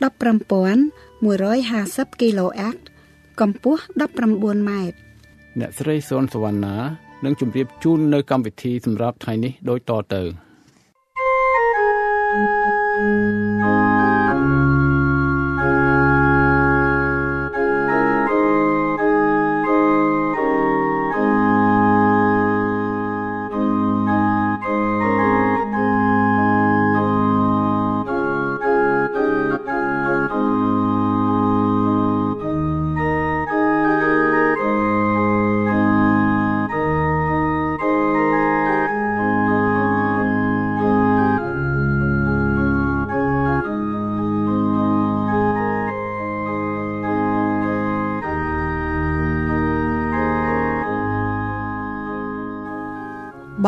15150 kHz កម្ពស់19ម៉ែត្រអ្នកស្រីសុនសវណ្ណានឹងជម្រាបជូននៅកម្មវិធីសម្រាប់ថ្ងៃនេះដូចតទៅ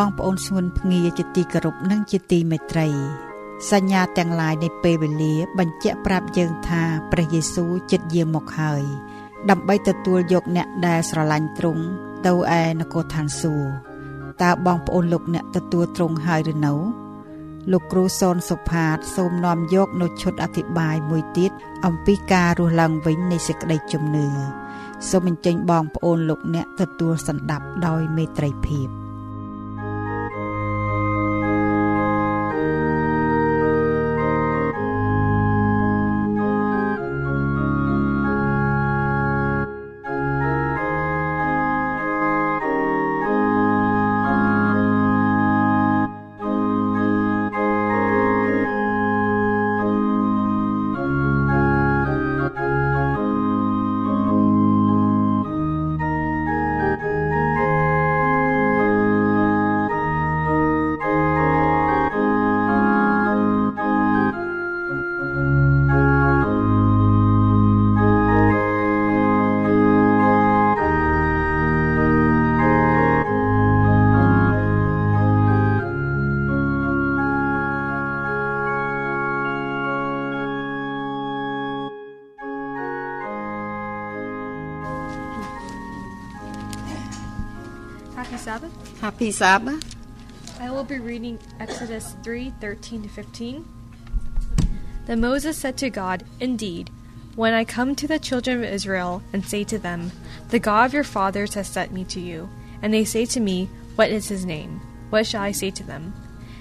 បងប្អូនស្ងួនភ្ងាជាទីគោរពនិងជាទីមេត្រី សញ្ញាទាំងឡាយនៃពេលវេលា បញ្ជាក់ប្រាប់យើងថាព្រះយេស៊ូវចិត្តយាងមកហើយ ដើម្បីទទួលយកអ្នកដែលស្រឡាញ់ទ្រង់ទៅឯនគរឋានសួគ៌តើបងប្អូនលោកអ្នកទទួលទ្រង់ហើយឬនៅលោកគ្រូសនសុផាត សូមនាំយកនៅឈុតអធិប្បាយមួយទៀតអំពីការរស់ឡើងវិញនៃសេចក្តីជំនឿសូមអញ្ជើញបងប្អូនលោកអ្នកទទួលសន្តាប់ដោយមេត្រីភាព Sabbath. I will be reading Exodus 3 13 to 15. Then Moses said to God, Indeed, when I come to the children of Israel and say to them, The God of your fathers has sent me to you, and they say to me, What is his name? What shall I say to them?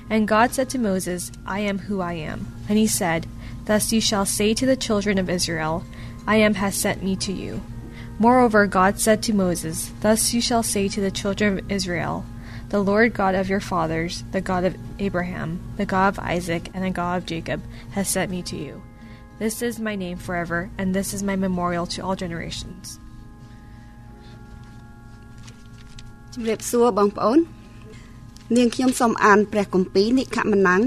And God said to Moses, I am who I am. And he said, Thus you shall say to the children of Israel, I am has sent me to you. Moreover, God said to Moses, Thus you shall say to the children of Israel, The Lord God of your fathers, the God of Abraham, the God of Isaac, and the God of Jacob, has sent me to you. This is my name forever, and this is my memorial to all generations. ជំរាបសួរបងប្អូននាងខ្ញុំសូមអានព្រះគម្ពីរនិខមណាំង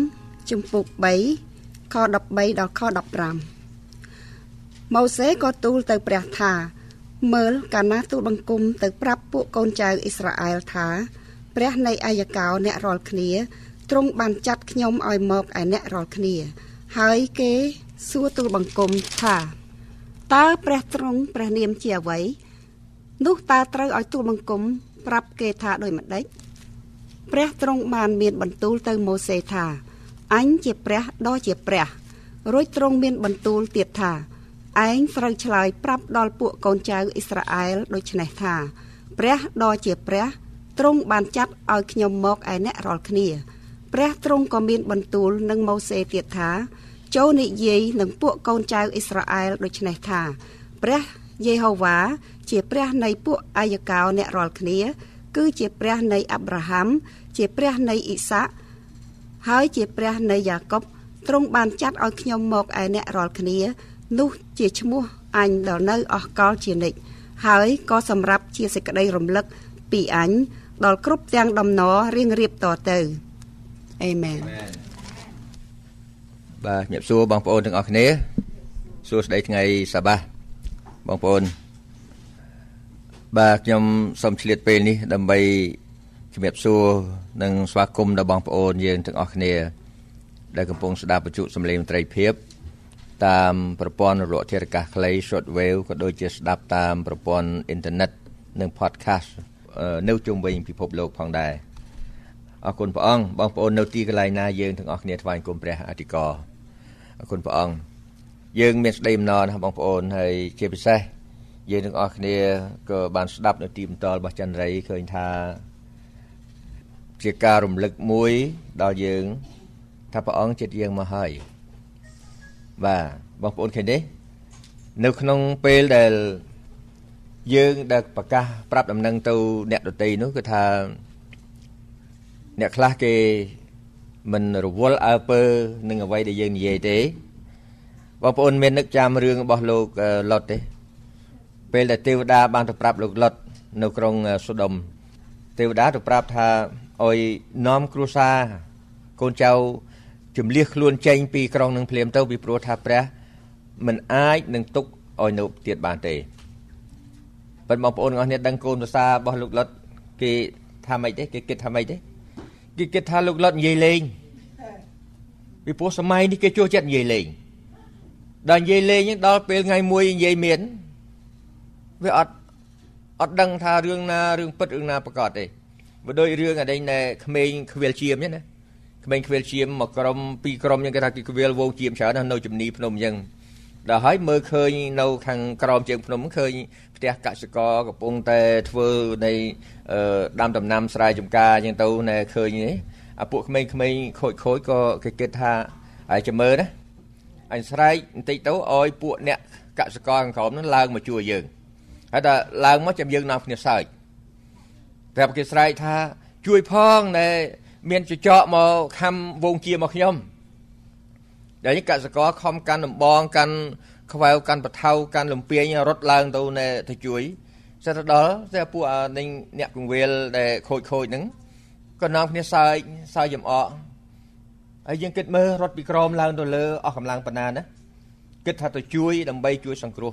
ជំពូក3ខ13ដល់ខ15ម៉ូសេក៏ទូលទៅព្រះថាមើលកាលណាទូលបង្គំទៅប្រាប់ពួកកូនចៅអ៊ីស្រាអែលថា ព្រះនៃអាយកោអ្នករាល់គ្នាទ្រង់បានចាត់ខ្ញុំឲ្យមកឯអ្នករាល់គ្នា ហើយគេសួរទូលបង្គំថាតើព្រះទ្រង់ព្រះនាមជាអ្វីនោះតើត្រូវឲ្យទូលបង្គំប្រាប់គេថាដូចម្ដេចព្រះទ្រង់បានមានបន្ទូលទៅម៉ូសេថាអញជាព្រះដ៏ជាព្រះរួចទ្រង់មានបន្ទូលទៀតថាឯងត្រូវឆ្លើយប្រាប់ដល់ពួកកូនចៅអ៊ីស្រាអែលដូចនេះថា ព្រះដ៏ជាព្រះ ទ្រង់បានចាត់ឲ្យខ្ញុំមកឯអ្នករាល់គ្នាព្រះទ្រង់ក៏មានបន្ទូលនឹងម៉ូសេទៀតថាចូលនិយាយនឹងពួកកូនចៅអ៊ីស្រាអែលដូចនេះថា ព្រះយេហូវ៉ាជាព្រះនៃពួកអាយកោអ្នករាល់គ្នា គឺជាព្រះនៃអាប់រ៉ាហាំជាព្រះនៃអ៊ីសាក់ហើយជាព្រះនៃយ៉ាកុបទ្រង់បានចាត់ឲ្យខ្ញុំមកឯអ្នករាល់គ្នា នោះជាឈ្មោះអញដល់នៅអស់កលជានិច្ចហើយក៏សម្រាប់ជាសេចក្តីរំលឹកពីអញ ដល់គ្រប់ទាំងដំណររៀងរៀបតទៅអេមែនបាទញាប់សួរបងប្អូនទាំងអស់គ្នាសួស្តីថ្ងៃសបាបងប្អូនបាទខ្ញុំសូមឆ្លៀតពេលនេះដើម្បីជំរាបសួរនិងស្វាគមន៍ដល់បងប្អូនយើងទាំងអស់គ្នា ដែលកំពុងស្ដាប់បញ្ជុសម្លេងមន្ត្រីភាពតាមប្រព័ន្ធរលកធារកាសខ្លី short wave ក៏ដូចជាស្ដាប់តាមប្រព័ន្ធអ៊ីនធឺណិតនិង podcast នៅជុំវិញពិភពលោកផងដែរអរគុណព្រះអង្គបងប្អូននៅទីកន្លែងណាយើងទាំងអស់គ្នាថ្វាយគុំព្រះអធិការអរគុណព្រះអង្គយើងមានស្ដីអំណរណាស់បងប្អូនហើយជាពិសេសយើងទាំងអស់គ្នាក៏បានស្ដាប់នៅទីបន្ទាល់របស់ចន្ទរីឃើញថាជាការរំលឹកមួយដល់យើងថាព្រះអង្គចិត្តយើងមកហើយបាទបងប្អូនឃើញទេនៅក្នុងពេលដែល យើងដែលប្រកាសប្រាប់ដំណឹងទៅអ្នកដតីនោះគឺថាអ្នកខ្លះគេមិនរវល់អើពើនឹងអ្វីដែលយើងនិយាយទេបងប្អូនមាននឹកចាំរឿងរបស់លោកលុតទេ ពេលដែលទេវតាបានទៅប្រាប់លោកលុតនៅក្រុងសូដុំទេវតាទៅប្រាប់ថាឲ្យនាំគ្រួសារកូនចៅជំលះខ្លួនចេញពីក្រុងនឹងភ្លាមទៅពីព្រោះថាព្រះមិនអាចនឹងទុកឲ្យនៅទៀតបានទេ ប៉ុន្តែបងប្អូនទាំងអស់គ្នាដឹងកូនប្រសារបស់លោកលុតគេថាម៉េចទេគេគិតថាម៉េចទេគេគិតថាលោកលុតនិយាយលេងពីព្រោះសម័យនេះគេចូលចិត្តនិយាយលេងដល់និយាយលេងដល់ពេលថ្ងៃមួយនិយាយមានវាអត់អត់ដឹងថារឿងណារឿងពិតរឿងណាប្រកបទេបើដូចរឿងអីណែក្មេងខ្វៀលជាមហ្នឹងណាក្មេងខ្វៀលជាមមកក្រុមពីរក្រុមហ្នឹងគេថាគេខ្វៀលវងជាមច្រើននៅជំនីភ្នំអញ្ចឹង ដល់ហើយមើលឃើញនៅខាងក្រោមជើងភ្នំឃើញផ្ទះកសិករកំពុងតែធ្វើនៃដាំដំណាំស្រែចម្ការអញ្ចឹងទៅណែឃើញនេះអាពួកក្មេងៗខូចខូចក៏គេគិតថាហើយចាំមើលណាអញស្រែកបន្តិចទៅឲ្យពួកអ្នកកសិករខាងក្រោមហ្នឹងឡើងមកជួយយើងហើយតែឡើងមកចាំយើងនាំគ្នាសើចប្រាប់គេស្រែកថាជួយផងណែមានចចកមកខំវងជាមកខ្ញុំ ដែលនេះកសិករខំកាន់ដំបងកាន់ខ្វែវកាន់បថៅកាន់លំពាញរត់ឡើងទៅណែទៅជួយសិតទៅដល់តែពួកនឹងអ្នកកងវេលដែលខូចខូចហ្នឹងក៏នាំគ្នាសើចសើចចំអកហើយយើងគិតមើលរត់ពីក្រមឡើងទៅលើអស់កម្លាំងប៉ុណ្ណាណាគិតថាទៅជួយដើម្បីជួយសង្គ្រោះ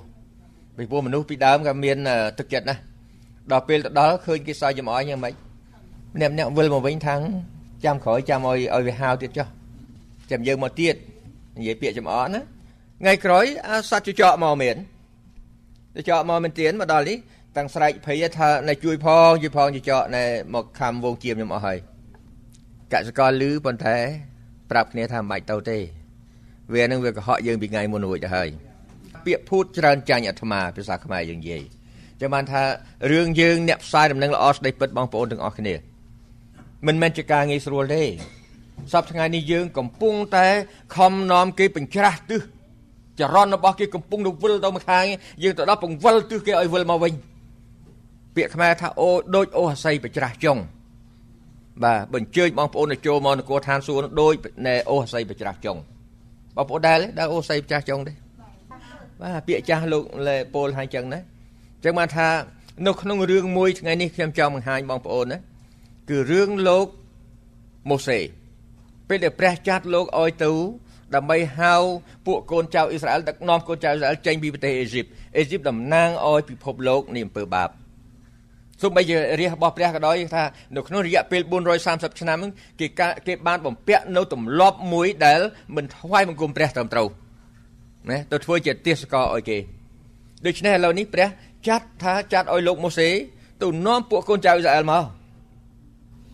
ពីព្រោះមនុស្សពីដើមក៏មានទឹកចិត្តណាដល់ពេលទៅដល់ឃើញគេសើចចំអកយ៉ាងម៉េចម្នាក់ម្នាក់វិលមកវិញថាំងចាំក្រោយចាំឲ្យឲ្យវាហាវទៀតចុះចាំយើងមកទៀត និយាយពាក្យចំអកណាថ្ងៃក្រោយសត្វជចកមកមែនជចកមកមែនទៀនមកដល់នេះតាំងស្រែកភ័យថាណែជួយផងជួយផងជចកណែមកខំវងជាមខ្ញុំអស់ហើយកសិករលឺប៉ុន្តែប្រាប់គ្នាថាមិនបាច់ទៅទេ វានឹងវាកុហកយើងពីថ្ងៃមុនរួចទៅហើយពាក្យភូតច្រើនចាញ់អាត្មាភាសាខ្មែរយើងនិយាយចាំបានថារឿងយើងអ្នកផ្សាយដំណឹងល្អស្ដីពិតបងប្អូនទាំងអស់គ្នាមិនមែនជាការងាយស្រួលទេ សប្តាហ៍ថ្ងៃនេះយើងកំពុងតែខំនាំគេបញ្ច្រាស់ទិសចរន្តរបស់គេកំពុងទៅវិលទៅម្ខាងយើងទៅដល់ពង្វិលទិសគេឲ្យវិលមកវិញពាក្យខ្មែរថាអូដូចអូអាស័យបញ្ច្រាស់ចុងបាទបញ្ជើញបងប្អូនទៅចូលមកនគរឋានសួគ៌ដូចណែអូអាស័យបញ្ច្រាស់ចុងបងប្អូនដែរដែរអូអាស័យបញ្ច្រាស់ចុងទេបាទពាក្យចាស់លោកលេពលហើយចឹងណាចឹងបានថានៅក្នុងរឿងមួយថ្ងៃនេះខ្ញុំចង់បង្ហាញបងប្អូនណាគឺរឿងលោកម៉ូសេ ពេលដែលព្រះចាត់លោកឲ្យទៅដើម្បីហៅពួកកូនចៅអ៊ីស្រាអែលដឹកនាំកូនចៅអ៊ីស្រាអែលចេញពីប្រទេសអេស៊ីបអេស៊ីបតំណាងឲ្យពិភពលោកនៃអំពើបាបសូម្បីជារាជរបស់ព្រះក៏ដោយថានៅក្នុងរយៈពេល430ឆ្នាំគេគេបានបំពាក់នៅទម្លាប់មួយដែលមិនថ្វាយបង្គំព្រះត្រឹមត្រូវណាទៅធ្វើជាទេសកលឲ្យគេដូច្នេះឥឡូវនេះព្រះចាត់ថាចាត់ឲ្យលោកម៉ូសេទៅនាំពួកកូនចៅអ៊ីស្រាអែលមក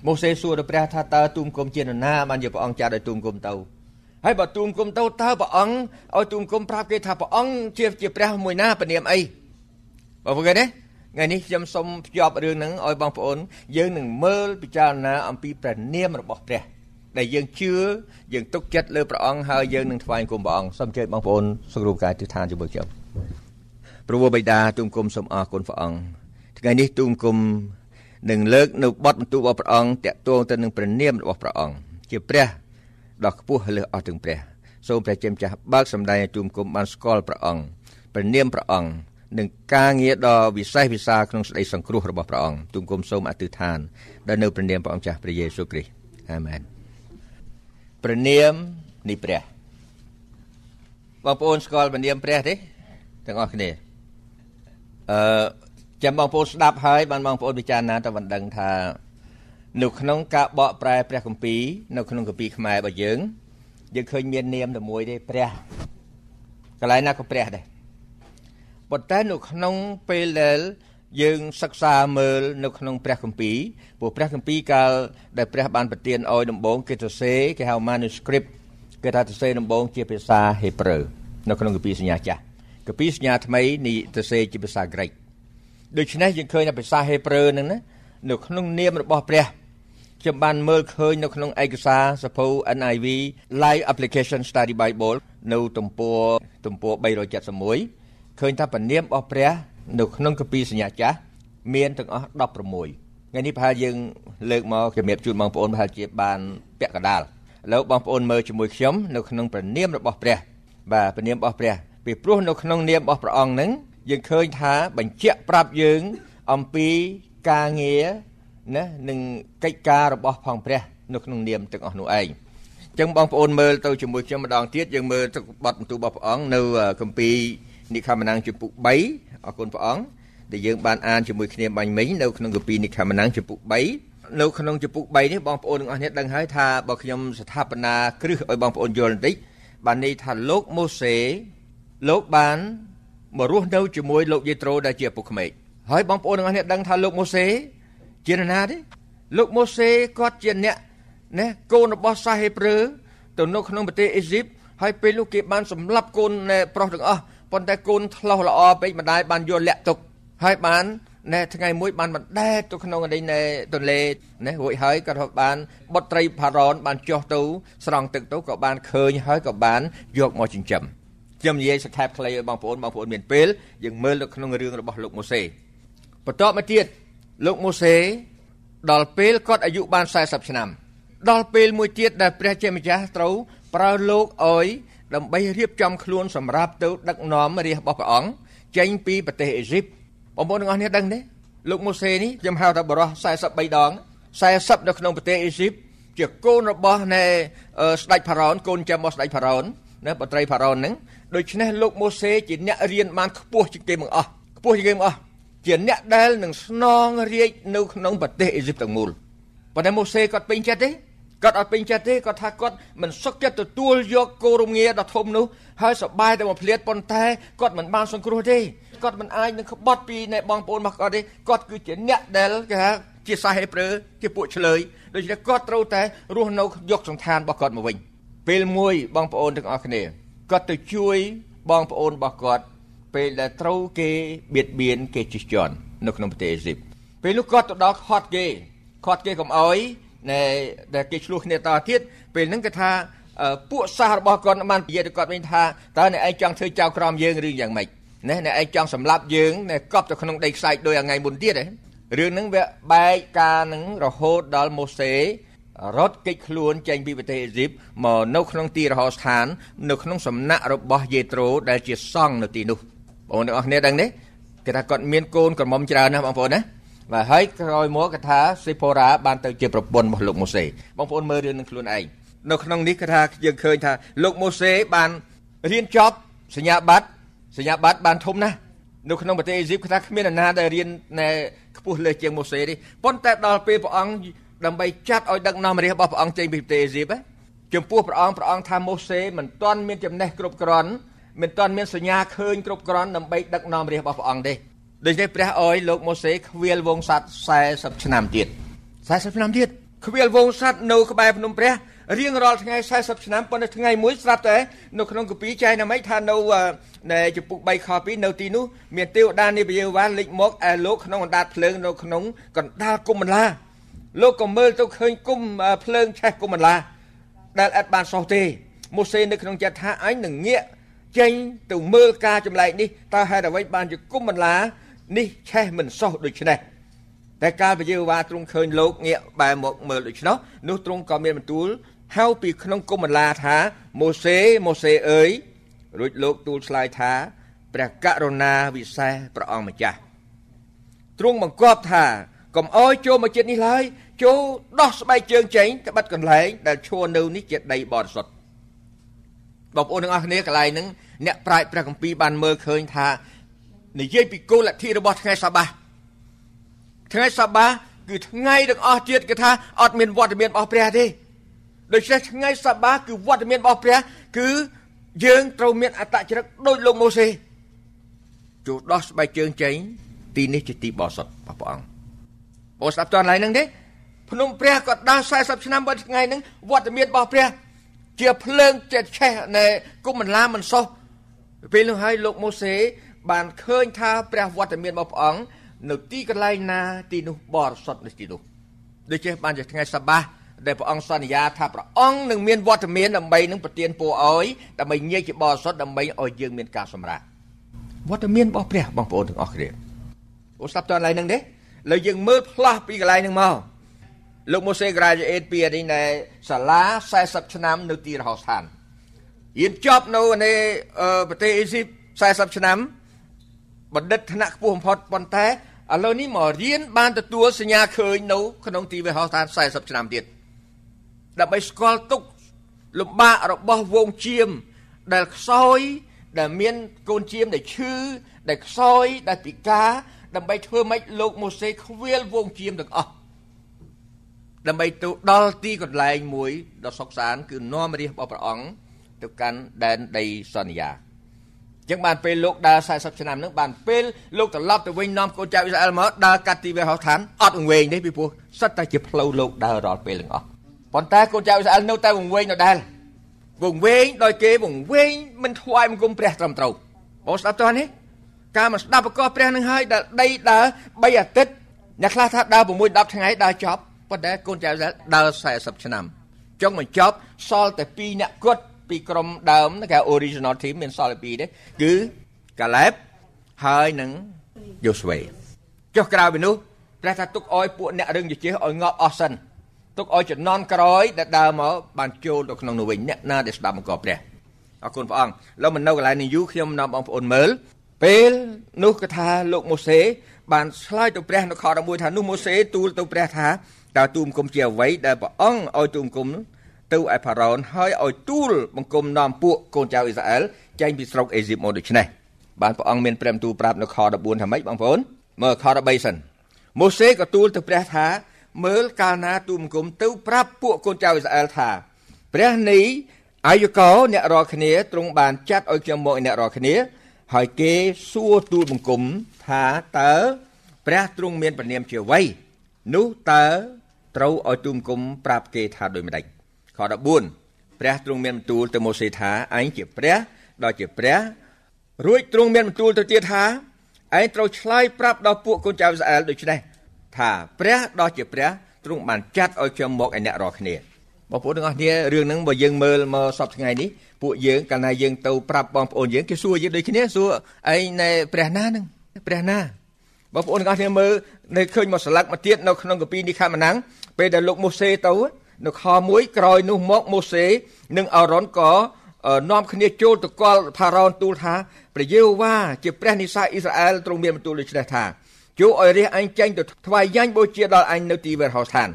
ម៉ូសេសួរទៅព្រះថាតើទូមគុំជានរណាបានជាព្រះអង្គចាត់ឲ្យទូមគុំទៅហើយបើទូមគុំទៅតើព្រះអង្គឲ្យទូមគុំប្រាប់គេថាព្រះអង្គជាជាព្រះមួយណាពនាមអីបើព្រោះគេណាថ្ងៃនេះខ្ញុំសូមភ្ជាប់រឿងហ្នឹងឲ្យបងប្អូនយើងនឹងមើលពិចារណាអំពីព្រះនាមរបស់ព្រះដែលយើងជឿយើងទុកចិត្តលើព្រះអង្គហើយយើងនឹងថ្វាយគុំព្រះអង្គសូមជើញបងប្អូនសង្រួមកាយទិដ្ឋានជាមួយខ្ញុំព្រះបិតាទូមគុំសូមអរគុណព្រះអង្គថ្ងៃនេះទូមគុំ នឹងលើកនៅបទបន្ទូលរបស់ព្រះអង្គតាក់ទងទៅនឹងព្រះនាមរបស់ព្រះអង្គជាព្រះដ៏ខ្ពស់លើសអស់ទាំងព្រះសូមព្រះជាម្ចាស់បើកសម្ដែងឲ្យទូមគុំបានស្គាល់ព្រះអង្គព្រះនាមព្រះអង្គនិងការងារដ៏វិសេសវិសាលក្នុងសេចក្តីសង្គ្រោះរបស់ព្រះអង្គទូមគុំសូមអធិដ្ឋានដល់នៅព្រះនាមព្រះអង្គចាស់ព្រះយេស៊ូវគ្រីស្ទអាមែនព្រះនាមនៃព្រះបងប្អូនស្គាល់ព្រះនាមព្រះទេទាំងអស់គ្នាអឺ ចាំបងប្អូនស្ដាប់ហើយបានបងប្អូនពិចារណាទៅបណ្ដឹងថា នៅក្នុងការបកប្រែព្រះគម្ពីរនៅក្នុងគម្ពីរខ្មែររបស់យើងយើងឃើញមាននាមតែមួយទេព្រះកន្លែងណាក៏ព្រះដែរប៉ុន្តែនៅក្នុងពេលដែលយើងសិក្សាមើលនៅក្នុងព្រះគម្ពីរព្រោះព្រះគម្ពីរកាលដែលព្រះបានប្រទានឲ្យដំបងគេសរសេរគេហៅ manuscript គេថាសរសេរដំបងជាភាសាហេប្រឺនៅក្នុងគម្ពីរសញ្ញាចាស់គម្ពីរសញ្ញាថ្មីនេះសរសេរជាភាសាក្រិក ដូច្នេះយើងឃើញថាភាសាហេប្រឺហ្នឹងណានៅក្នុងនាមរបស់ព្រះខ្ញុំបានមើលឃើញនៅក្នុងឯកសារសភៅ NIV Live Application Study Bible នៅទំព័រទំព័រ371ឃើញថាព្រះនាមរបស់ព្រះ នៅក្នុងគម្ពីរសញ្ញាចាស់មានទាំងអស់16ថ្ងៃនេះប្រហែលយើងលើកមកជំរាបជូនបងប្អូនប្រហែលជាបានពាក់កណ្ដាលឥឡូវបងប្អូនមើលជាមួយខ្ញុំនៅក្នុងព្រះនាមរបស់ព្រះបាទព្រះនាមរបស់ព្រះពីព្រោះនៅក្នុងនាមរបស់ព្រះអង្គនឹង យើងឃើញថាបញ្ជាក់ប្រាប់យើងអំពីការងារណានិងកិច្ចការរបស់ផងព្រះ នៅក្នុងនាមទាំងអស់នោះឯងអញ្ចឹងបងប្អូនមើលទៅជាមួយខ្ញុំម្ដងទៀតយើងមើលទៅបទបន្ទូលរបស់ព្រះអង្គនៅគម្ពីរនិខមណាំងជំពូក3អរគុណព្រះអង្គដែលយើងបានអានជាមួយគ្នាបាញ់មិញនៅក្នុងគម្ពីរនិខមណាំងជំពូក3នៅក្នុងជំពូក3នេះបងប្អូនទាំងអស់គ្នាដឹងហើយថាបើខ្ញុំស្ថាបនាគ្រឹះឲ្យបងប្អូនយល់បន្តិចបានន័យថាលោកម៉ូសេលោកបាន មករស់នៅជាមួយលោកយេត្រូដែលជាឪពុកក្មេកហើយបងប្អូនទាំងអស់គ្នាដឹងថាលោកម៉ូសេជានរណាទេលោកម៉ូសេគាត់ជាអ្នកណាកូនរបស់សាហេប្រឺទៅនៅក្នុងប្រទេសអេស៊ីបហើយពេលនោះគេបានសម្លាប់កូនប្រុសទាំងអស់ប៉ុន្តែកូនឆ្លោះល្អពេកម្ដាយបានយកលាក់ទុកហើយបានណែថ្ងៃមួយបានបណ្ដែតទៅក្នុងនេះណែទន្លេណែរួចហើយក៏បានបុត្រីផារ៉នបានចុះទៅស្រង់ទឹកទៅក៏បានឃើញហើយក៏បានយកមកចិញ្ចឹម ខ្ញុំនិយាយសង្ខេបខ្លីឲ្យបងប្អូនបងប្អូនមានពេលយើងមើលនៅក្នុងរឿងរបស់លោកម៉ូសេបន្ទាប់មកទៀតលោកម៉ូសេដល់ពេលគាត់អាយុបាន40ឆ្នាំដល់ពេលមួយទៀតដែលព្រះជាម្ចាស់ត្រូវប្រើលោកឲ្យដើម្បីរៀបចំខ្លួនសម្រាប់ទៅដឹកនាំរាជរបស់ព្រះអង្គចេញពីប្រទេសអេស៊ីបបងប្អូនទាំងអស់គ្នាដឹងទេលោកម៉ូសេនេះខ្ញុំហៅថាបរោះ43ដង40នៅក្នុងប្រទេសអេស៊ីបជាកូនរបស់នៃស្ដេចផារ៉ោនកូនចាំរបស់ស្ដេចផារ៉ោនណាបត្រីផារ៉ោនហ្នឹង ដូច្នេះលោកម៉ូសេជាអ្នករៀនបានខ្ពស់ជាងគេបង្អស់ខ្ពស់ជាងគេបង្អស់ជាអ្នកដែលនឹងស្នងរាជនៅក្នុងប្រទេសអេស៊ីបទាំងមូលប៉ុន្តែម៉ូសេគាត់ពេញចិត្តទេគាត់អត់ពេញចិត្តទេគាត់ថាគាត់មិនសុខចិត្តទទួលយកគោរមងារដ៏ធំនោះហើយសបាយតែមកភ្លាតប៉ុន្តែគាត់មិនបានសង្គ្រោះទេគាត់មិនអាចនឹងក្បត់ពីនៃបងប្អូនរបស់គាត់ទេគាត់គឺជាអ្នកដែលគេថាជាសាហេប្រឺជាពួកឆ្លើយដូច្នេះគាត់ត្រូវតែរស់នៅយកសន្តានរបស់គាត់មកវិញពេលមួយបងប្អូនទាំងអស់គ្នា គាត់ទៅជួយបងប្អូនរបស់គាត់ពេលដែលត្រូវគេបៀតបៀនគេជិះជាន់នៅក្នុងប្រទេសអេស៊ីបពេលនោះគាត់ទៅដល់ខាត់គេខាត់គេកុំអោយណែដែលគេឆ្លោះគ្នាតទៀតពេលហ្នឹងគេថាពួកសាសរបស់គាត់បាននិយាយទៅគាត់វិញថាតើអ្នកឯងចង់ធ្វើចៅក្រមយើងឬយ៉ាងម៉េចណែអ្នកឯងចង់សម្លាប់យើងណែកប់ទៅក្នុងដីខ្សាច់ដោយថ្ងៃមុនទៀតហ៎រឿងហ្នឹងវាបែកការនឹងរហូតដល់ម៉ូសេ រត់គេចខ្លួនចេញពីប្រទេសអេស៊ីបមកនៅក្នុងទីរហោស្ថាន នៅក្នុងសំណាក់របស់យេត្រូដែលជាសង្ឃនៅទីនោះបងប្អូនទាំងអស់គ្នាដឹងទេគេថាគាត់មានកូនក្រមុំច្រើនណាស់បងប្អូនណាបាទហើយក្រោយមកគេថាសេផូរ៉ាបានទៅជាប្រពន្ធរបស់លោកម៉ូសេបងប្អូនមើលរឿងនឹងខ្លួនឯងនៅក្នុងនេះគេថាយើងឃើញថាលោកម៉ូសេបានរៀនចប់សញ្ញាបត្រសញ្ញាបត្របានធំណាស់នៅក្នុងប្រទេសអេស៊ីបគេថាគ្មាននរណាដែលរៀនណែខ្ពស់លើសជាងម៉ូសេទេប៉ុន្តែដល់ពេលព្រះអង្គ ដើម្បីចាត់ឲ្យដឹកនាំរាជរបស់ព្រះអង្គចេញពីប្រទេសអេស៊ីបចំពោះព្រះអង្គព្រះអង្គថាម៉ូសេមិនទាន់មានចំណេះគ្រប់គ្រាន់មិនទាន់មានសញ្ញាឃើញគ្រប់គ្រាន់ដើម្បីដឹកនាំរាជរបស់ព្រះអង្គទេដូច្នេះព្រះអើយលោកម៉ូសេខ្វៀលវងសัตว์40ឆ្នាំទៀត40ឆ្នាំទៀតខ្វៀលវងសัตว์នៅក្បែរភ្នំព្រះរៀងរាល់ថ្ងៃ40ឆ្នាំប៉ុន្តែថ្ងៃមួយស្រាប់តែនៅក្នុងគម្ពីរចែកណាមិចថានៅនៅចំពុក3ខ2នៅទីនោះមានទេវតានិយាយវ៉ាលេចមកឯលោកក្នុងអណ្ដាតភ្លើងនៅក្នុងកណ្ដាលគុំបន្លា លោកក៏មើលទៅឃើញគុំភ្លើងឆេះគុំបន្លាដែលអត់បានសោះទេម៉ូសេនៅក្នុងចិត្តថាអញនឹងងាកចេញទៅមើលការចម្លែកនេះតើហេតុអ្វីបានជាគុំបន្លានេះឆេះមិនសោះដូច្នេះតែកាលពជាវ៉ាទ្រង់ឃើញលោកងាកបែរមកមើលដូច្នោះនោះទ្រង់ក៏មានបន្ទូលហៅពីក្នុងគុំបន្លាថាម៉ូសេម៉ូសេអើយរួចលោកទូលឆ្លើយថាព្រះករុណាវិសេសព្រះអង្គម្ចាស់ទ្រង់បង្គាប់ថា កុំអោយចូលមកចិត្តនេះឡើយចូលដោះស្បែកជើងចេញទៅបាត់កន្លែងដែលឈរនៅនេះជាដីបរិសុទ្ធបងប្អូនទាំងអស់គ្នាកន្លែងហ្នឹងអ្នកប្រាជ្ញព្រះគម្ពីរបានមើលឃើញថានិយាយពីគោលលទ្ធិរបស់ថ្ងៃសបាថ្ងៃសបាគឺថ្ងៃទាំងអស់ទៀតគេថាអត់មានវត្តមានរបស់ព្រះទេដូច្នេះថ្ងៃសបាគឺវត្តមានរបស់ព្រះគឺយើងត្រូវមានអត្តចរិតដូចលោកម៉ូសេចូលដោះស្បែកជើងចេញទីនេះជាទីបរិសុទ្ធរបស់ព្រះអង្គ បងស្ដាប់តន់ឡើយហ្នឹងទេភ្នំព្រះក៏ដើរ40ឆ្នាំបើថ្ងៃហ្នឹងវត្តមានរបស់ព្រះ ជាភ្លើងចិត្តឆេះនៃគុំបន្លាមិនសោះពេលនោះហើយលោកម៉ូសេបានឃើញថាព្រះវត្តមានរបស់ព្រះអង្គនៅទីកន្លែងណាទីនោះបរិសុទ្ធនៅទីនោះដូច្នេះបានជាថ្ងៃសបាដែលព្រះអង្គសន្យាថាព្រះអង្គនឹងមានវត្តមានដើម្បីនឹងប្រទានពរឲ្យដើម្បីញែកជាបរិសុទ្ធដើម្បីឲ្យយើងមានការសម្រាកវត្តមានរបស់ព្រះបងប្អូនទាំងអស់គ្នាអូស្ដាប់តើឡើយហ្នឹងទេ លើយើងមើលផ្លាស់ពីកន្លែងហ្នឹងមកលោកម៉ូសេ graduate ពីនេះនៅសាលា40ឆ្នាំនៅទីរហោស្ថានរៀនចប់នៅនៅប្រទេសអេស៊ីប40ឆ្នាំបណ្ឌិតថ្នាក់ខ្ពស់បំផុតប៉ុន្តែឥឡូវនេះមករៀនបានទទួលសញ្ញាឃើញនៅក្នុងទីវិហោស្ថាន40ឆ្នាំទៀតដើម្បីស្គាល់ទុកលំបាករបស់វងជៀមដែលខ្សោយដែលមានកូនជៀមដែលឈឺដែលខ្សោយដែលពិការ ដើម្បីធ្វើម៉េចលោកម៉ូសេខ្វៀលវងជៀមទាំងអស់ដើម្បីទៅដល់ទីកន្លែងមួយដ៏សុខសាន្តគឺនាំរាជរបស់ព្រះអង្គទៅកាន់ដែនដីសន្យាចឹងបានពេលលោកដើរ40ឆ្នាំហ្នឹងបានពេលលោកត្រឡប់ទៅវិញនាំកូនចៅអ៊ីស្រាអែលមកដើរកាត់ទីវេហោឋានអត់វែងទេពីព្រោះសិតតែជាផ្លូវលោកដើររាល់ពេលទាំងអស់ប៉ុន្តែកូនចៅអ៊ីស្រាអែលនៅតែវង្វេងដដែលវង្វេងដោយគេវង្វេងមិនថ្វាយបង្គំព្រះត្រឹមត្រូវបងស្ដាប់តើនេះ ការមកស្ដាប់ប្រកបព្រះនឹងហើយដែលដីដើរ3អាទិត្យអ្នកខ្លះថាដើរ6 10ថ្ងៃដើរចប់ប៉ុន្តែកូនចៅដើរ40ឆ្នាំចុងបញ្ចប់សល់តែ2អ្នកគាត់ពីក្រុមដើមគេ original team មានសល់ពីរទេគឺកាឡែបហើយនឹងយូស្វេចុះក្រៅពីនោះព្រះថាទុកអោយពួកអ្នករឹងជជែកឲ្យងាប់អស់សិនទុកអោយចំណន់ក្រោយដែលដើរមកបានចូលទៅក្នុងនោះវិញអ្នកណាដែលស្ដាប់បង្គាប់ព្រះអរគុណព្រះអង្គលោកមិននៅកន្លែងនេះយូរខ្ញុំនាំបងប្អូនមើល ពេលនោះគឺថាលោកម៉ូសេបានឆ្លើយទៅព្រះនៅខ11ថានោះម៉ូសេទូលទៅព្រះថាតើទូមគុំជាអ្វីដែលព្រះអង្គឲ្យទូមគុំទៅឯផារ៉ោនហើយឲ្យទូលបង្គំនាំពួកកូនចៅអ៊ីស្រាអែលចេញពីស្រុកអេស៊ីបមកដូច្នេះបានព្រះអង្គមានព្រមទូលប្រាប់នៅខ14ថាម៉េចបងប្អូនមើលខ13សិនម៉ូសេក៏ទូលទៅព្រះថាមើលកាលណាទូលបង្គំទៅប្រាប់ពួកកូនចៅអ៊ីស្រាអែលថាព្រះនេះអាយុកោអ្នករាល់គ្នាទ្រង់បានចាត់ឲ្យខ្ញុំមកអ្នករាល់គ្នា ហើយគេសួរទូលបង្គំថាតើព្រះទ្រង់មានព្រះនាមជាអ្វីនោះតើត្រូវឲ្យទូលបង្គំប្រាប់គេថាដូចម្ដេចខ14ព្រះទ្រង់មានបន្ទូលទៅម៉ូសេថាឯងជាព្រះដ៏ជាព្រះរួចទ្រង់មានបន្ទូលទៅទៀតថាឯងត្រូវឆ្លើយប្រាប់ដល់ពួកកូនចៅអ៊ីស្រាអែលដូចនេះថាព្រះដ៏ជាព្រះទ្រង់បានចាត់ឲ្យខ្ញុំមកឯអ្នករាល់គ្នា បងប្អូនទាំងអស់គ្នារឿងហ្នឹងបើយើងមើលមកសពថ្ងៃនេះពួកយើងកាលណាយើងទៅប្រាប់បងប្អូនយើងគេសួរយើងដូចគ្នាសួរឯងនៅព្រះណាហ្នឹងព្រះណាបងប្អូនទាំងអស់គ្នាមើលនៅឃើញមកស្លឹកមកទៀតនៅក្នុងកាពីនេះខាងម៉ាំងពេលដែលលោកម៉ូសេទៅនៅខ1ក្រោយនោះមកម៉ូសេនិងអារ៉ុនក៏នាំគ្នាចូលទៅកល់ផារ៉ោនទូលថាព្រះយេហូវ៉ាជាព្រះនិសាអ៊ីស្រាអែលទ្រង់មានបន្ទូលដូច្នេះថាជួឲ្យរះអញចេញទៅថ្វាយយ៉ាញ់បូជាដល់អញនៅទីវេរហោស្ថាន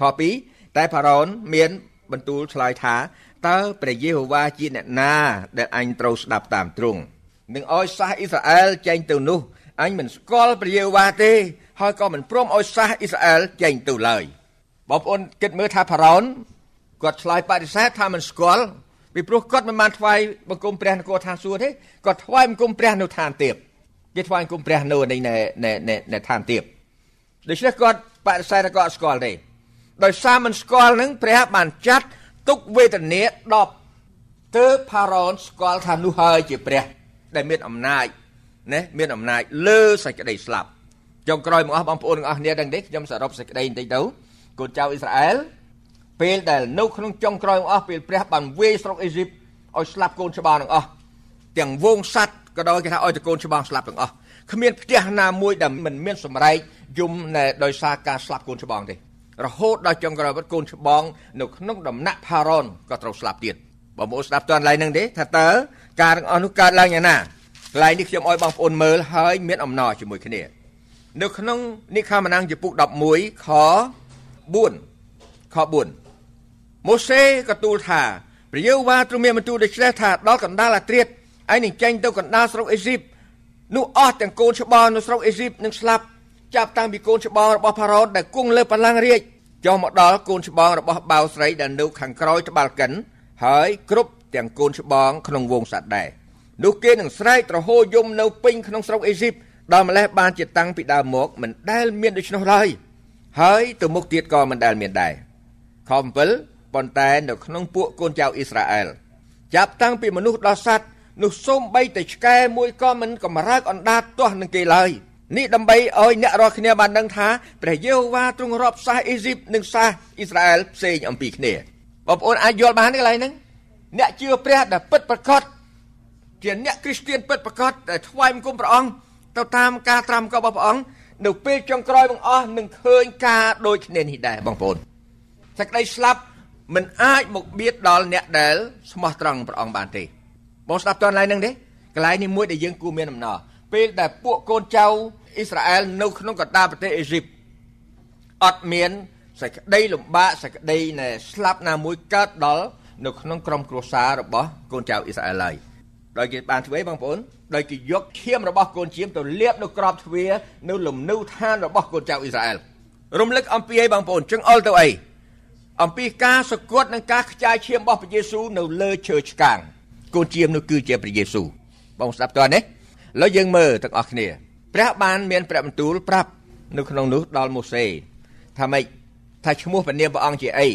ខ2 តែផារ៉ោនមានបន្ទូលឆ្លើយថាតើព្រះយេហូវ៉ាជាអ្នកណាដែលអញត្រូវស្ដាប់តាមទ្រង់នឹងឲ្យសាសអ៊ីស្រាអែលចេញទៅនោះអញមិនស្គាល់ព្រះយេហូវ៉ាទេហើយក៏មិនព្រមឲ្យសាសអ៊ីស្រាអែលចេញទៅឡើយបងប្អូនគិតមើលថាផារ៉ោនគាត់ឆ្លើយបដិសេធថាមិនស្គាល់ពីព្រោះគាត់មិនបានថ្វាយបង្គំព្រះនគរឋានសួគ៌ទេគាត់ថ្វាយបង្គំព្រះនៅឋានទាបគេថ្វាយបង្គំព្រះនៅនៃនៅឋានទាបដូច្នេះគាត់បដិសេធថាគាត់ស្គាល់ទេ ដោយសារមិនស្គាល់នឹងព្រះបានចាត់ទុកវេទនា10ទើបផារ៉ូនស្គាល់ថានោះហើយជាព្រះ ដែលមានអំណាចណាមានអំណាចលើសេចក្តីស្លាប់ចុងក្រោយមកអស់បងប្អូនទាំងអស់គ្នាដឹងទេខ្ញុំសរុបសេចក្តីបន្តិចទៅកូនចៅអ៊ីស្រាអែលពេលដែលនៅក្នុងចុងក្រោយអស់ពេលព្រះបានវាយស្រុកអេស៊ីបឲ្យស្លាប់កូនច្បាស់ទាំងអស់ទាំងវងសัตว์ក៏ដោយគេថាឲ្យតកូនច្បាស់ស្លាប់ទាំងអស់គ្មានផ្ទះណាមួយដែលមិនមានសម្រែកយំដោយសារការស្លាប់កូនច្បាស់ទេ រហូតដល់ចុងក្រោយវត្តកូនច្បងនៅក្នុងដំណាក់ផារ៉ុនក៏ត្រូវស្លាប់ទៀតបងប្អូនស្ដាប់តន់ឡើងនឹងទេថាតើការទាំងអស់នោះកើតឡើងយ៉ាងណាកន្លែងនេះខ្ញុំឲ្យបងប្អូនមើលហើយមានអំណរជាមួយគ្នា នៅក្នុងនិខាម៉ានាំងចំពុក11ខ4ខ4ម៉ូសេក៏ទូលថាព្រះយេហូវ៉ាទ្រង់មានបន្ទូលដូច្នេះថាដល់កណ្ដាលអាត្រៀតឯនឹងចេញទៅកណ្ដាលស្រុកអេស៊ីបនោះអស់ទាំងកូនច្បងនៅស្រុកអេស៊ីបនឹងស្លាប់ ចាប់តាំងពីកូនច្បងរបស់ផារ៉ូនដែលគង់លើបល្ល័ង្ករាជចុះមកដល់កូនច្បងរបស់បាវស្រីដែលនៅខាងក្រោយត្បាល់កិន ហើយគ្រប់ទាំងកូនច្បងក្នុងវងសត្វដែរនោះគេនឹងស្រែកទ្រហោយំនៅពេញក្នុងស្រុកអេស៊ីបដល់ម្លេះបានជាតាំងពីដើមមកមិនដែលមានដូច្នោះឡើយហើយទៅមុខទៀតក៏មិនដែលមានដែរខ7ប៉ុន្តែនៅក្នុងពួកកូនចៅអ៊ីស្រាអែលចាប់តាំងពីមនុស្សដល់សត្វនោះសូម្បីតែឆ្កែមួយក៏មិនកំរើកអណ្ដាតទាស់នឹងគេឡើយ នេះដើម្បីឲ្យអ្នករាល់គ្នាបានដឹងថាព្រះយេហូវ៉ាទ្រង់រាប់សាសអេស៊ីបនិងសាសអ៊ីស្រាអែលផ្សេងអំពីគ្នាបងប្អូនអាចយល់បានទេកន្លែងហ្នឹងអ្នកជឿព្រះដែលពិតប្រាកដជាអ្នកគ្រីស្ទានពិតប្រាកដដែលថ្វាយបង្គំព្រះអង្គទៅតាមការត្រាំក៏របស់ព្រះអង្គនៅពេលចុងក្រោយបងអស់នឹងឃើញការដូចគ្នានេះដែរបងប្អូនសេចក្តីស្លាប់មិនអាចមកបៀតដល់អ្នកដែលស្មោះត្រង់ព្រះអង្គបានទេបងស្ដាប់តើកន្លែងហ្នឹងទេកន្លែងនេះមួយដែលយើងគួរមានអំណរ ពេលដែលពួកកូនចៅអ៊ីស្រាអែលនៅក្នុងកណ្ដាលប្រទេសអេស៊ីបអត់មានសេចក្តីលំបាកសេចក្តីនៃស្លាប់ណាមួយកើតដល់នៅក្នុងក្រុមគ្រួសាររបស់កូនចៅអ៊ីស្រាអែលឡើយដោយគេបានធ្វើបងប្អូនដោយគេយកឈាមរបស់កូនជៀមទៅលាបនៅក្របទ្វារនៅលំនៅឋានរបស់កូនចៅអ៊ីស្រាអែលរំលឹកអំពីអីបងប្អូនចង្អុលទៅអីអំពីការសគត់និងការខ្ចាយឈាមរបស់ព្រះយេស៊ូវនៅលើឈើឆ្កាងកូនជៀមនោះគឺជាព្រះយេស៊ូវបងស្ដាប់តើនេះ ឥឡូវយើងមើលទាំងអស់គ្នាព្រះបានមានព្រះបន្ទូលប្រាប់នៅក្នុងនោះដល់ម៉ូសេថាម៉េចថាឈ្មោះព្រះនាមព្រះអង្គជាអី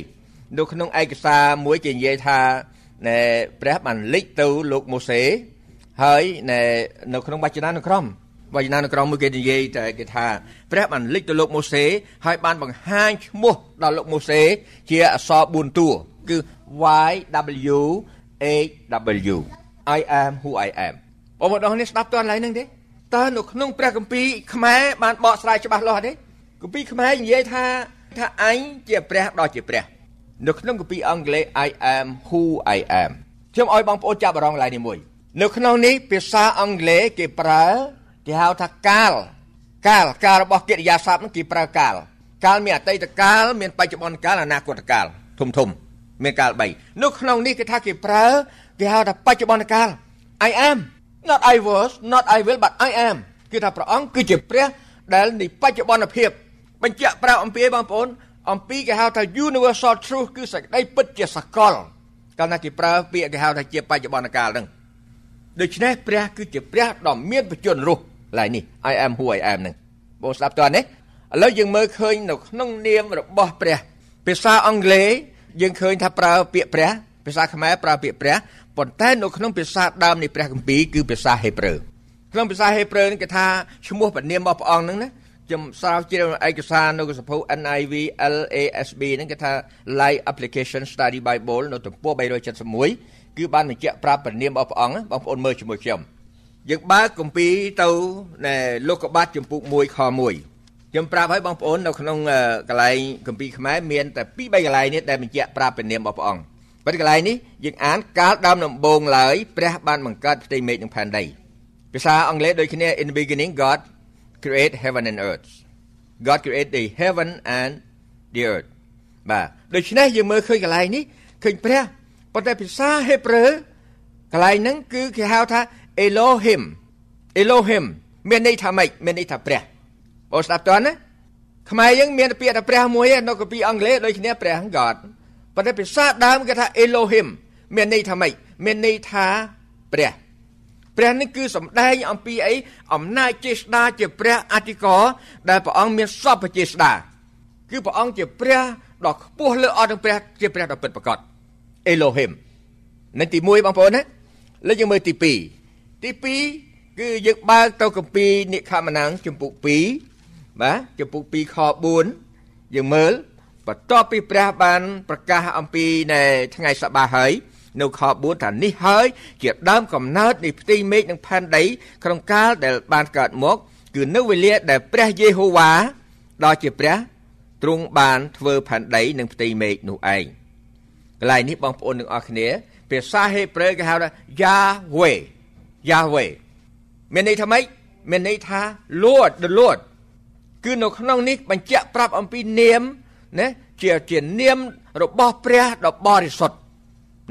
នៅក្នុងឯកសារមួយគេនិយាយថាណែព្រះបានលេចទៅលោកម៉ូសេហើយណែនៅក្នុងវចនានុក្រមវចនានុក្រមមួយគេនិយាយតែគេថាព្រះបានលេចទៅលោកម៉ូសេហើយបានបង្ហាញឈ្មោះដល់លោកម៉ូសេជាអក្សរ4តួគឺ Y W H W I am who I am បងប្អូននេះស្ដាប់តើឡើយហ្នឹងទេតើនៅក្នុងព្រះគម្ពីរខ្មែរបានបកស្រាយច្បាស់លាស់ទេគម្ពីរខ្មែរនិយាយថាថាអញជាព្រះដ៏ជាព្រះ នៅក្នុងគម្ពីរអង់គ្លេស I am who I am ខ្ញុំឲ្យបងប្អូនចាប់អារម្មណ៍ឡើយនេះមួយ នៅក្នុងនេះភាសាអង់គ្លេសគេប្រើគេហៅថាកាលកាលកាលរបស់កិរិយាសព្ទនោះគេប្រើកាលកាលមានអតីតកាលមានបច្ចុប្បន្នកាលអនាគតកាលធំធំមានកាល3នៅក្នុងនេះគេថាគេប្រើគេហៅថាបច្ចុប្បន្នកាល I am not I was not I will but I am គឺថាព្រះអង្គគឺជាព្រះដែលនៃបច្ចុប្បន្នភាពបញ្ជាក់ប្រាប់អំពីបងប្អូនអំពីគេហៅថា universal truth គឺសេចក្តីពិតជាសកលកាលណាគេប្រើពាក្យគេហៅថាជាបច្ចុប្បន្នកាលហ្នឹងដូច្នេះព្រះគឺជាព្រះដ៏មានបជនរស់ឡើយនេះ I am who I am ហ្នឹងបងស្ដាប់តើនេះឥឡូវយើងមើលឃើញនៅក្នុងនាមរបស់ព្រះភាសាអង់គ្លេសយើងឃើញថាប្រើពាក្យព្រះភាសាខ្មែរប្រើពាក្យព្រះ ប៉ុន្តែនៅក្នុងភាសាដើមនៃព្រះគម្ពីរគឺភាសាហេប្រឺក្នុងភាសាហេប្រឺនេះគេថាឈ្មោះព្រះនាមរបស់ព្រះអង្គហ្នឹងណាខ្ញុំស្រាវជ្រាវឯកសារនៅសភៅ NIV LASB ហ្នឹងគេថា Live Application Study Bible នៅទំព័រ371គឺបានបញ្ជាក់ប្រាប់ព្រះនាមរបស់ព្រះអង្គបងប្អូនមើលជាមួយខ្ញុំយើងបើកគម្ពីរទៅនៅលោកុបាទចំពុក1ខ1ខ្ញុំប្រាប់ឲ្យបងប្អូននៅក្នុងកន្លែងគម្ពីរខ្មែរមានតែ2 3កន្លែងនេះដែលបញ្ជាក់ប្រាប់ព្រះនាមរបស់ព្រះអង្គ ប៉ុន្តែកន្លែងនេះយើងអានកាលដើមដំបូងឡើយព្រះបានបង្កើតផ្ទៃមេឃនិងផែនដីភាសាអង់គ្លេសដូចគ្នា in the beginning God create heaven and earth God create the heaven and the earth បាទដូច្នេះយើងមើលឃើញកន្លែងនេះឃើញព្រះប៉ុន្តែភាសាហេប្រឺកន្លែងហ្នឹងគឺគេហៅថា Elohim Elohim មានន័យថាម៉េចមានន័យថាព្រះបងស្ដាប់តើណាខ្មែរយើងមានពាក្យថាព្រះមួយនៅកាពីអង់គ្លេសដូចគ្នាព្រះ God ប៉ុន្តែភាសាដើមគេថា Elohim មានន័យថាម៉េចមានន័យថាព្រះព្រះនេះគឺសំដែងអំពីអីអំណាចចេស្តាជាព្រះអធិការដែលព្រះអង្គមានសពចេស្តាគឺព្រះអង្គជាព្រះដ៏ខ្ពស់លើអស់ទាំងព្រះជាព្រះដ៏ពិតប្រាកដអេឡូហីមនៅទី1បងប្អូនណាលើយើងមើលទី2ទី2គឺយើងបើកទៅគម្ពីរនិខមណាំងជំពូក2បាទជំពូក2ខ4យើងមើល បបន្ទាប់ពីព្រះបានប្រកាសអំពីនៅថ្ងៃសបាហើយនៅខ4ថានេះហើយជាដើមកំណើតនៃផ្ទៃមេឃនិងផែនដីក្នុងកាលដែលបានកើតមក គឺនៅវេលាដែលព្រះយេហូវ៉ាដ៏ជាព្រះទ្រង់បានធ្វើផែនដីនិងផ្ទៃមេឃនោះឯងកន្លែងនេះបងប្អូនទាំងអស់គ្នា ភាសាហេប្រឺគេហៅថា Yahweh Yahweh មានន័យថាម៉េចមានន័យថា Lord the Lord គឺនៅក្នុងនេះបញ្ជាក់ប្រាប់អំពីនាម ណាជាជានាមរបស់ព្រះដ៏បរិសុទ្ធ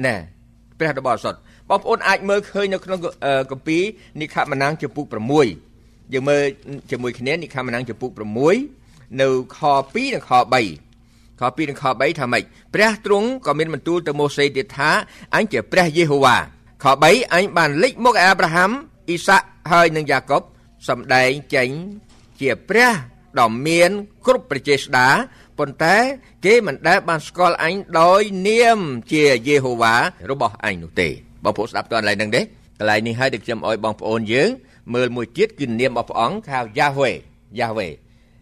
ណាព្រះដ៏បរិសុទ្ធបងប្អូនអាចមើលឃើញនៅក្នុងគម្ពីរនិខមណាំងចំពុក6យើងមើលជាមួយគ្នានិខមណាំងចំពុក6នៅខ2និងខ3ខ2និងខ3ថាម៉េចព្រះទ្រង់ក៏មានបន្ទូលទៅម៉ូសេទៀតថាអញជាព្រះយេហូវ៉ាខ3អញបានលេចមុខអាប់រ៉ាហាំអ៊ីសាក់ហើយនិងយ៉ាកុបសម្ដែងចេញជាព្រះដ៏មានគ្រប់ប្រជាស្ដា ប៉ុន្តែគេមិនដែលបានស្គាល់អញដោយនាមជាយេហូវ៉ារបស់អញនោះទេបងប្អូនស្ដាប់តើកន្លែងហ្នឹងទេកន្លែងនេះហើយដែលខ្ញុំអោយបងប្អូនយើងមើលមួយទៀតគឺនាមរបស់ព្រះអង្គហៅយ៉ាវ៉េយ៉ាវ៉េ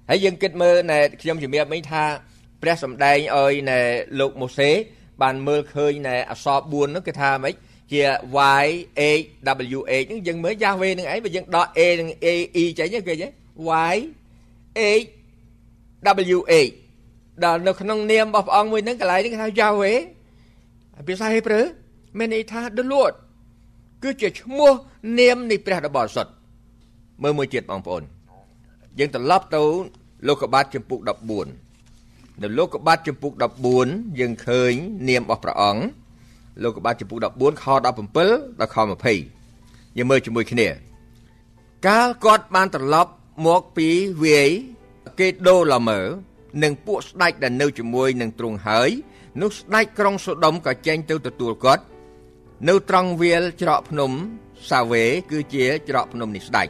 ហើយយើងគិតមើលណែខ្ញុំជំរាបមិញថាព្រះសម្ដែងឲ្យណែលោកម៉ូសេបានមើលឃើញណែអក្សរ4នោះគេថាម៉េចជា Y H W H ហ្នឹងយើងមើល Yahweh នឹងឯងបើយើងដក A និង A E ចេញគេចេះ Y H W H ដល់នៅក្នុងនាមរបស់ព្រះអង្គមួយហ្នឹងកន្លែងនេះគេថា Yahweh ភាសាហេប្រឺមានន័យថា the Lord គឺជាឈ្មោះនាមនៃព្រះដ៏បរិសុទ្ធមើលមួយទៀតបងប្អូនយើងត្រឡប់ទៅលោកុបាទចំពុក14នៅលោកុបាទចំពុក14យើងឃើញនាមរបស់ព្រះអង្គលោកុបាទចំពុក14ខ17ដល់ខ20យើងមើលជាមួយគ្នា កាលគាត់បានត្រឡប់មកពីវាយគេដូឡាមើ និងពួកស្ដេចដែលនៅជាមួយនឹងទ្រង់ហើយនោះស្ដេចក្រុងសូដុំក៏ចេញទៅទទួលគាត់នៅត្រង់វាលច្រកភ្នំសាវេគឺជាច្រកភ្នំនេះស្ដេច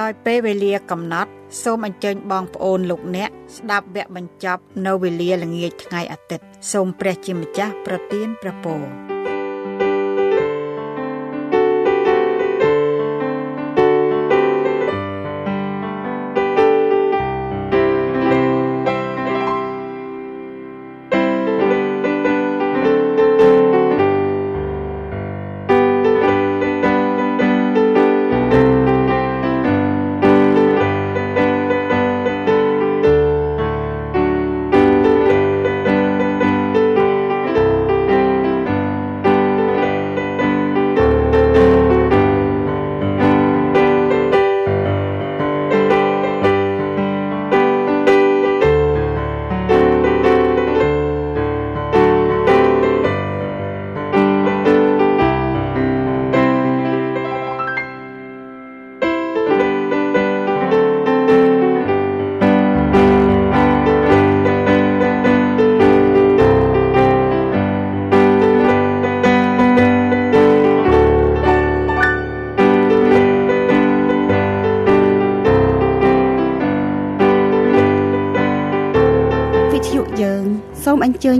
ដោយពេលវេលាកំណត់សូមអញ្ជើញបងប្អូនលោកអ្នកស្ដាប់វគ្គបញ្ចប់នៅវេលាល្ងាចថ្ងៃអាទិត្យសូមព្រះជាម្ចាស់ប្រទានព្រះពរ